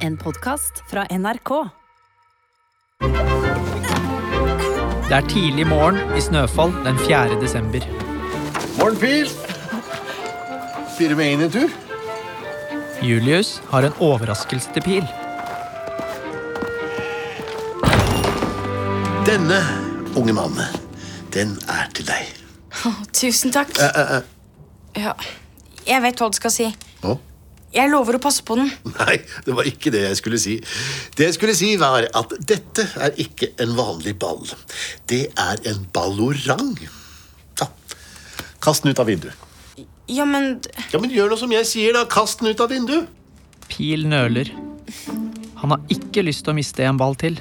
En podkast fra NRK. Det er tidlig morgen i Snøfall den 4. desember. Morgen, Pil. Blir du med inn en tur? Julius har en overraskelse til Pil. Denne unge mannen, den er til deg. Å, tusen takk. Eh, eh, eh. Ja, jeg vet hva du skal si. Å? Jeg lover å passe på den. Nei, det var ikke det jeg skulle si. Det jeg skulle si, var at dette er ikke en vanlig ball. Det er en ballorang. Ja. Kast den ut av vinduet. Ja, men Ja, men Gjør noe som jeg sier, da. Kast den ut av vinduet. Pil nøler. Han har ikke lyst til å miste en ball til.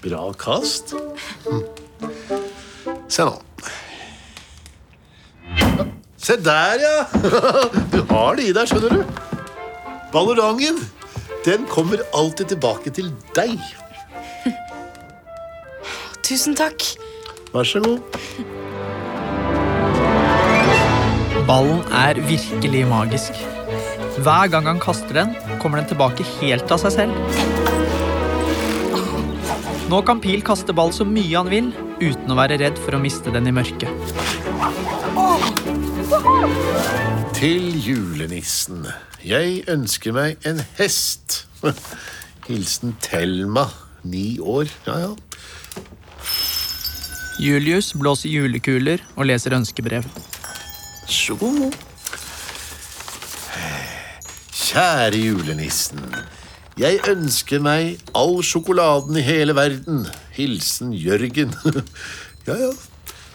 Bra kast. Hm. Se nå. Se der, ja! Du har det i deg, skjønner du. Ballorangen, den kommer alltid tilbake til deg. tusen takk. Vær så god. Ballen er virkelig magisk. Hver gang han kaster den, kommer den tilbake helt av seg selv. Nå kan Pil kaste ball så mye han vil, uten å være redd for å miste den i mørket. Til julenissen. Jeg ønsker meg en hest. Hilsen Thelma, ni år. Ja, ja. Julius blåser julekuler og leser ønskebrev. Så god. Kjære julenissen. Jeg ønsker meg all sjokoladen i hele verden. Hilsen Jørgen. Ja, ja.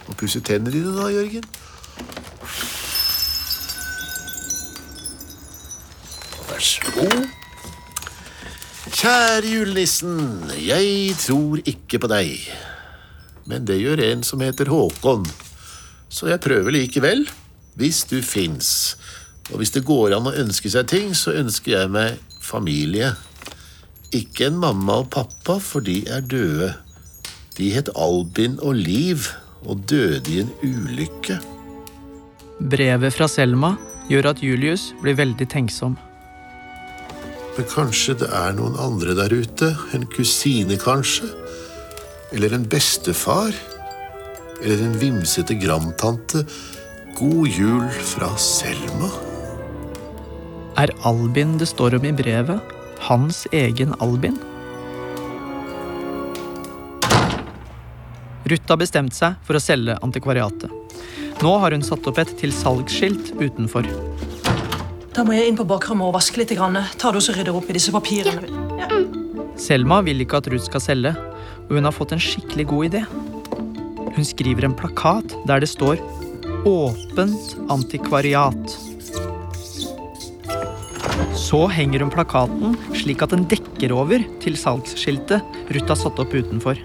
Må pusse tennene dine, da, Jørgen. Vær så god. Kjære julenissen. Jeg tror ikke på deg. Men det gjør en som heter Håkon. Så jeg prøver likevel, hvis du fins. Og hvis det går an å ønske seg ting, så ønsker jeg meg familie. Ikke en mamma og pappa, for de er døde. De het Albin og Liv og døde i en ulykke. Brevet fra Selma gjør at Julius blir veldig tenksom. Men kanskje det er noen andre der ute? En kusine, kanskje? Eller en bestefar? Eller en vimsete grandtante? God jul fra Selma. Er Albin det står om i brevet, hans egen Albin? Ruth har bestemt seg for å selge antikvariatet. Nå har hun satt opp et til salgsskilt utenfor. Da må jeg inn på bakrommet og vaske litt. Grann. det du og rydder opp i disse papirene? Ja. Selma vil ikke at Ruth skal selge, og hun har fått en skikkelig god idé. Hun skriver en plakat der det står 'Åpent antikvariat'. Så henger hun plakaten slik at den dekker over til salgsskiltet Ruth har satt opp utenfor.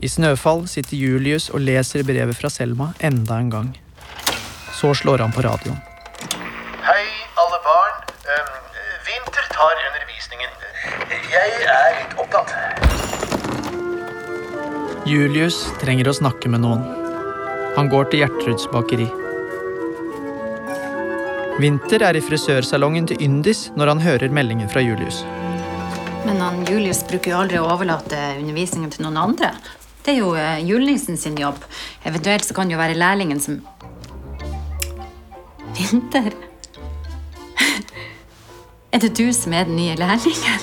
I Snøfall sitter Julius og leser brevet fra Selma enda en gang. Så slår han på radioen. Hei, alle barn. Um, Vinter tar undervisningen. Jeg er litt opptatt. Julius trenger å snakke med noen. Han går til Gjertruds bakeri. Vinter er i frisørsalongen til Yndis når han hører meldingen fra Julius. Men han Julius bruker jo aldri å overlate undervisningen til noen andre. Det er jo eh, julenissen sin jobb. Eventuelt så kan det jo være lærlingen som Vinter? Er det du som er den nye lærlingen?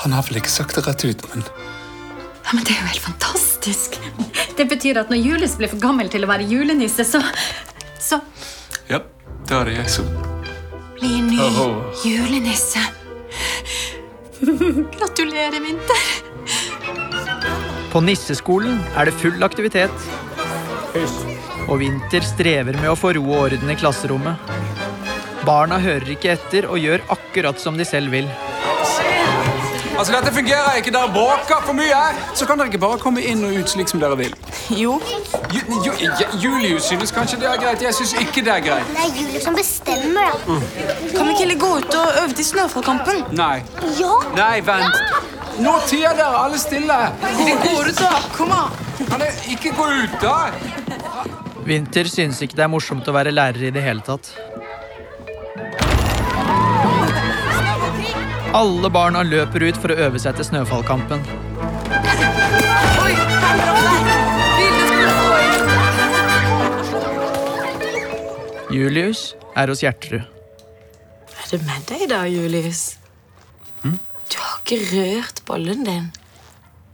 Han har vel ikke sagt det rett ut, men Ja, men Det er jo helt fantastisk. Det betyr at når Julius blir for gammel til å være julenisse, så Så ja, da er det jeg som blir ny Åh. julenisse. Gratulerer, Vinter. På nisseskolen er det full aktivitet. Og Vinter strever med å få ro og orden i klasserommet. Barna hører ikke etter og gjør akkurat som de selv vil. Altså, dette fungerer ikke. Dere bråker for mye. Så kan dere ikke bare komme inn og ut slik som dere vil. Jo. Ju, ju, Julius synes kanskje det er greit. Jeg synes ikke det er greit. Det er Julius som bestemmer, Mm. Kan vi ikke heller gå ut og øve til Snøfallkampen? Nei. Ja! Nei, vent. Nå tier dere alle stille. Gå går ut, da. Kom an. Kan dere ikke gå ut, da? Winter synes ikke det er morsomt å være lærer i det hele tatt. Alle barna løper ut for å øve seg til snøfallkampen. Julius er hos Gjertrud. Er det med deg da, Julius? Du har ikke rørt bollen din.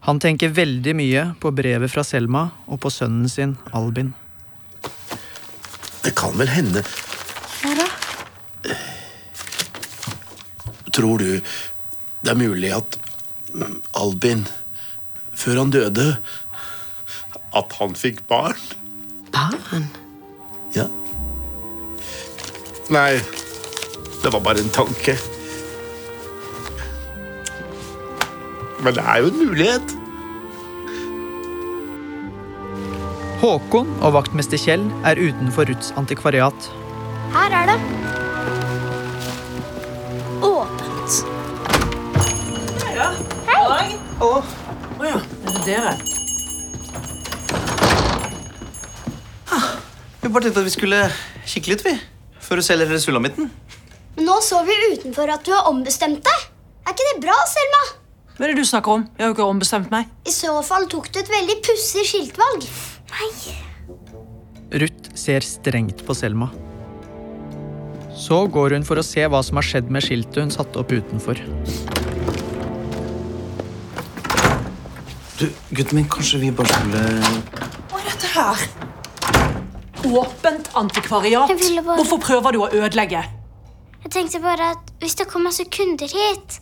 Han tenker veldig mye på brevet fra Selma og på sønnen sin, Albin. Det kan vel hende Hva da? Tror du det er mulig at Albin, før han døde At han fikk barn? Barn? Ja. Nei, det var bare en tanke. Men det er jo en mulighet. Håkon og vaktmester Kjell er utenfor Ruths antikvariat. Her er det. Åpent. Å ja, er det dere? Vi bare tenkte at vi skulle kikke litt, vi. Før du selger hele sulamitten. Nå så vi utenfor at du har ombestemt deg. Er ikke det bra, Selma? Hva er det du snakker om? Jeg har jo ikke ombestemt meg. I så fall tok du et veldig pussig skiltvalg. Nei. Ruth ser strengt på Selma. Så går hun for å se hva som har skjedd med skiltet hun satte opp utenfor. Du, gutten min, kanskje vi bare skulle Hva er dette her? Åpent antikvariat. Bare- Hvorfor prøver du å ødelegge? Jeg tenkte bare at hvis det kommer sekunder hit,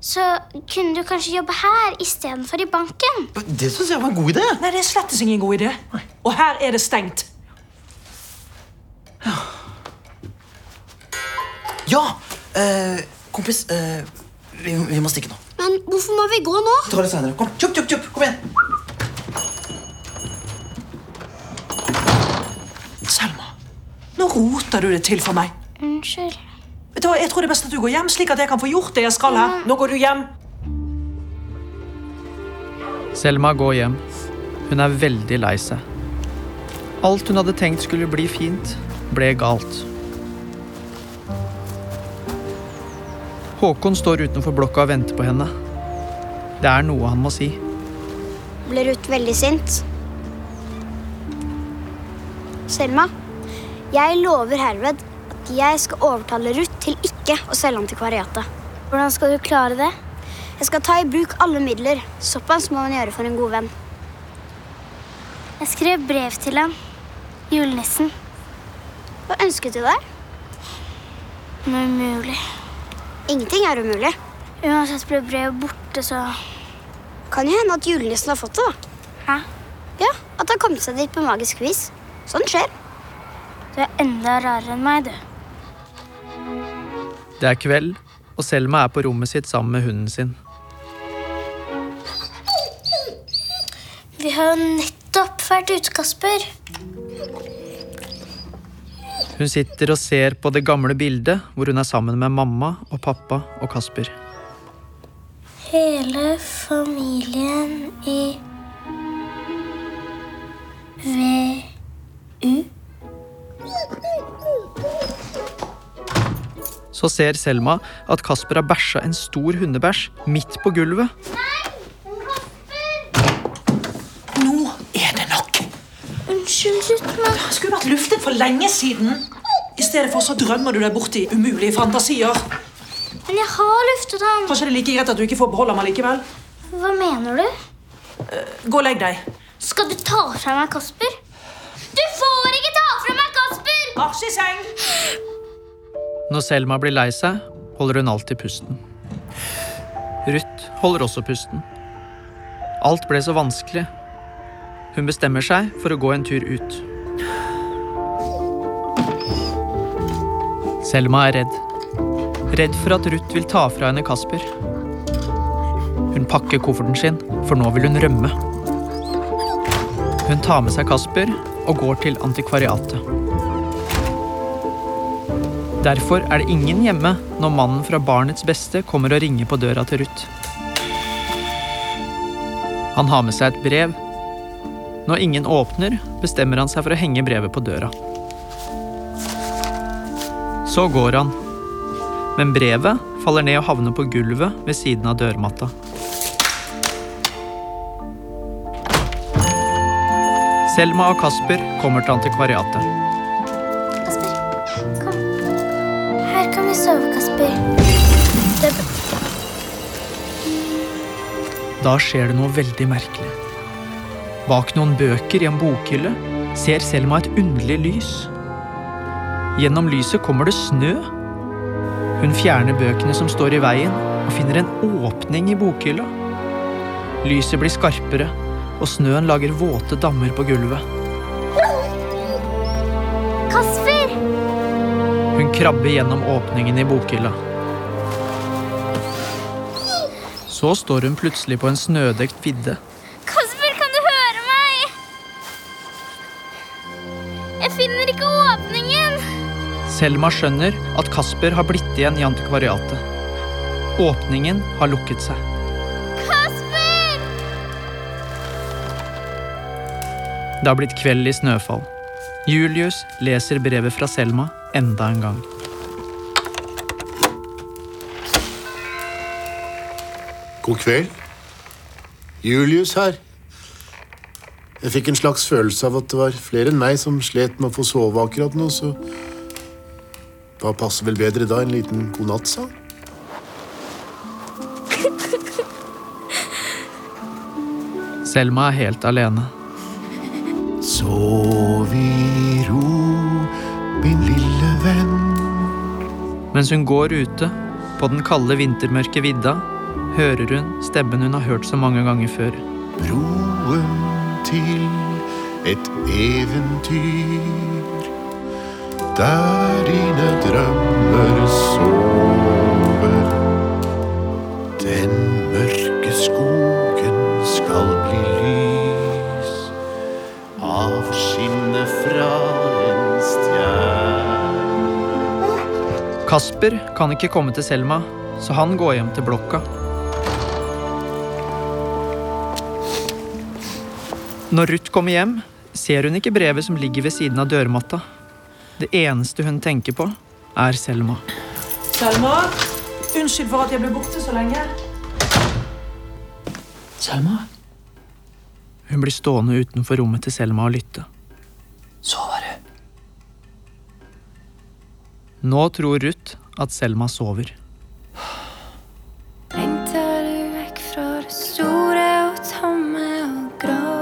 så kunne du kanskje jobbe her istedenfor i banken. Det syns jeg var en god idé. Nei, det er slett ingen god idé. Og her er det stengt. Ja! Eh, kompis, eh, vi, vi må stikke nå. Men hvorfor må vi gå nå? Vi tar det senere. Kom, kjøp, kjøp, kjøp. Kom igjen. Selma, nå roter du det til for meg. Unnskyld. Vet du hva, Jeg tror det er best at du går hjem, slik at jeg kan få gjort det jeg skal her. Nå går du hjem. Selma går hjem. Hun er veldig lei seg. Alt hun hadde tenkt skulle bli fint, ble galt. Håkon står utenfor blokka og venter på henne. Det er noe han må si. Ble Ruth veldig sint? Selma, jeg lover herved at jeg skal overtale Ruth til ikke å selge antikvariatet. Hvordan skal du klare det? Jeg skal ta i bruk alle midler. Såpass må man gjøre for en god venn. Jeg skrev brev til ham. Julenissen. Hva ønsket du deg? Noe umulig. Ingenting er umulig. Uansett ble brevet borte, så Kan jo hende at julenissen har fått det, da. Hæ? Ja, At det har kommet seg dit på magisk vis. Sånt skjer. Du er enda rarere enn meg, du. Det er kveld, og Selma er på rommet sitt sammen med hunden sin. Vi har jo nettopp vært ute, Kasper. Hun sitter og ser på det gamle bildet hvor hun er sammen med mamma og pappa og Kasper. Hele familien i VU. Så ser Selma at Kasper har bæsja en stor hundebæsj midt på gulvet. Nei, Nå er det nok. Unnskyld, Ruth, men Det skulle vært luftet for lenge siden. I stedet for så drømmer du deg bort i umulige fantasier. Men jeg har luftet ham. Kanskje det er like greit at du ikke får beholde den likevel. Hva mener du? Gå og legg deg. Skal du ta fra meg Kasper? Du får ikke ta fra meg Kasper! Asj i seng. Når Selma blir lei seg, holder hun alltid pusten. Ruth holder også pusten. Alt ble så vanskelig. Hun bestemmer seg for å gå en tur ut. Selma er redd. Redd for at Ruth vil ta fra henne Kasper. Hun pakker kofferten sin, for nå vil hun rømme. Hun tar med seg Kasper og går til antikvariatet. Derfor er det ingen hjemme når mannen fra Barnets Beste kommer og ringer på døra til Ruth. Han har med seg et brev. Når ingen åpner, bestemmer han seg for å henge brevet på døra. Så går han. Men brevet faller ned og havner på gulvet ved siden av dørmatta. Selma og Kasper kommer til antikvariatet. Sove, Kasper. Det er Da skjer det noe veldig merkelig. Bak noen bøker i en bokhylle ser Selma et underlig lys. Gjennom lyset kommer det snø. Hun fjerner bøkene som står i veien, og finner en åpning i bokhylla. Lyset blir skarpere, og snøen lager våte dammer på gulvet. Kasper! Hun krabber gjennom åpningen i bokhylla. Så står hun plutselig på en snødekt vidde. Kasper, kan du høre meg? Jeg finner ikke åpningen. Selma skjønner at Kasper har blitt igjen i antikvariatet. Åpningen har lukket seg. Kasper! Det har blitt kveld i snøfall. Julius leser brevet fra Selma enda en gang. God kveld. Julius her. Jeg fikk en slags følelse av at det var flere enn meg som slet med å få sove akkurat nå, så hva passer vel bedre da? En liten godnattsang? Selma er helt alene. Sov i ro, min lille venn. Mens hun går ute, på den kalde vintermørke vidda, hører hun stemmen hun har hørt så mange ganger før. Broen til et eventyr. Der dine drømmer sover. Av skinnet fra en stjerne. Kasper kan ikke komme til Selma, så han går hjem til blokka. Når Ruth kommer hjem, ser hun ikke brevet som ligger ved siden av dørmatta. Det eneste hun tenker på, er Selma. Selma, unnskyld for at jeg ble borte så lenge. Selma, Hun blir stående utenfor rommet til Selma og lytte. sover du? Nå tror Ruth at Selma sover. Lengter du vekk fra det store og tomme og grå?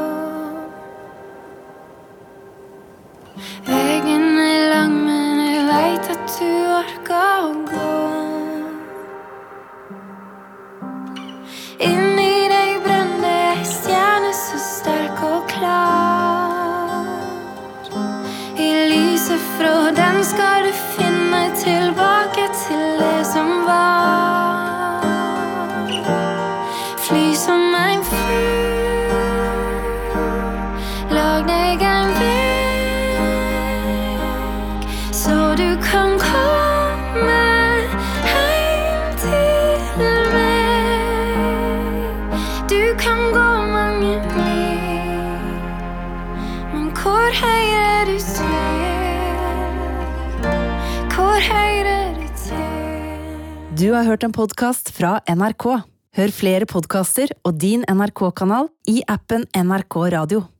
Veggen er lang, men jeg veit at du orker å gå. Inni Du har hørt en podkast fra NRK. Hør flere podkaster og din NRK-kanal i appen NRK Radio.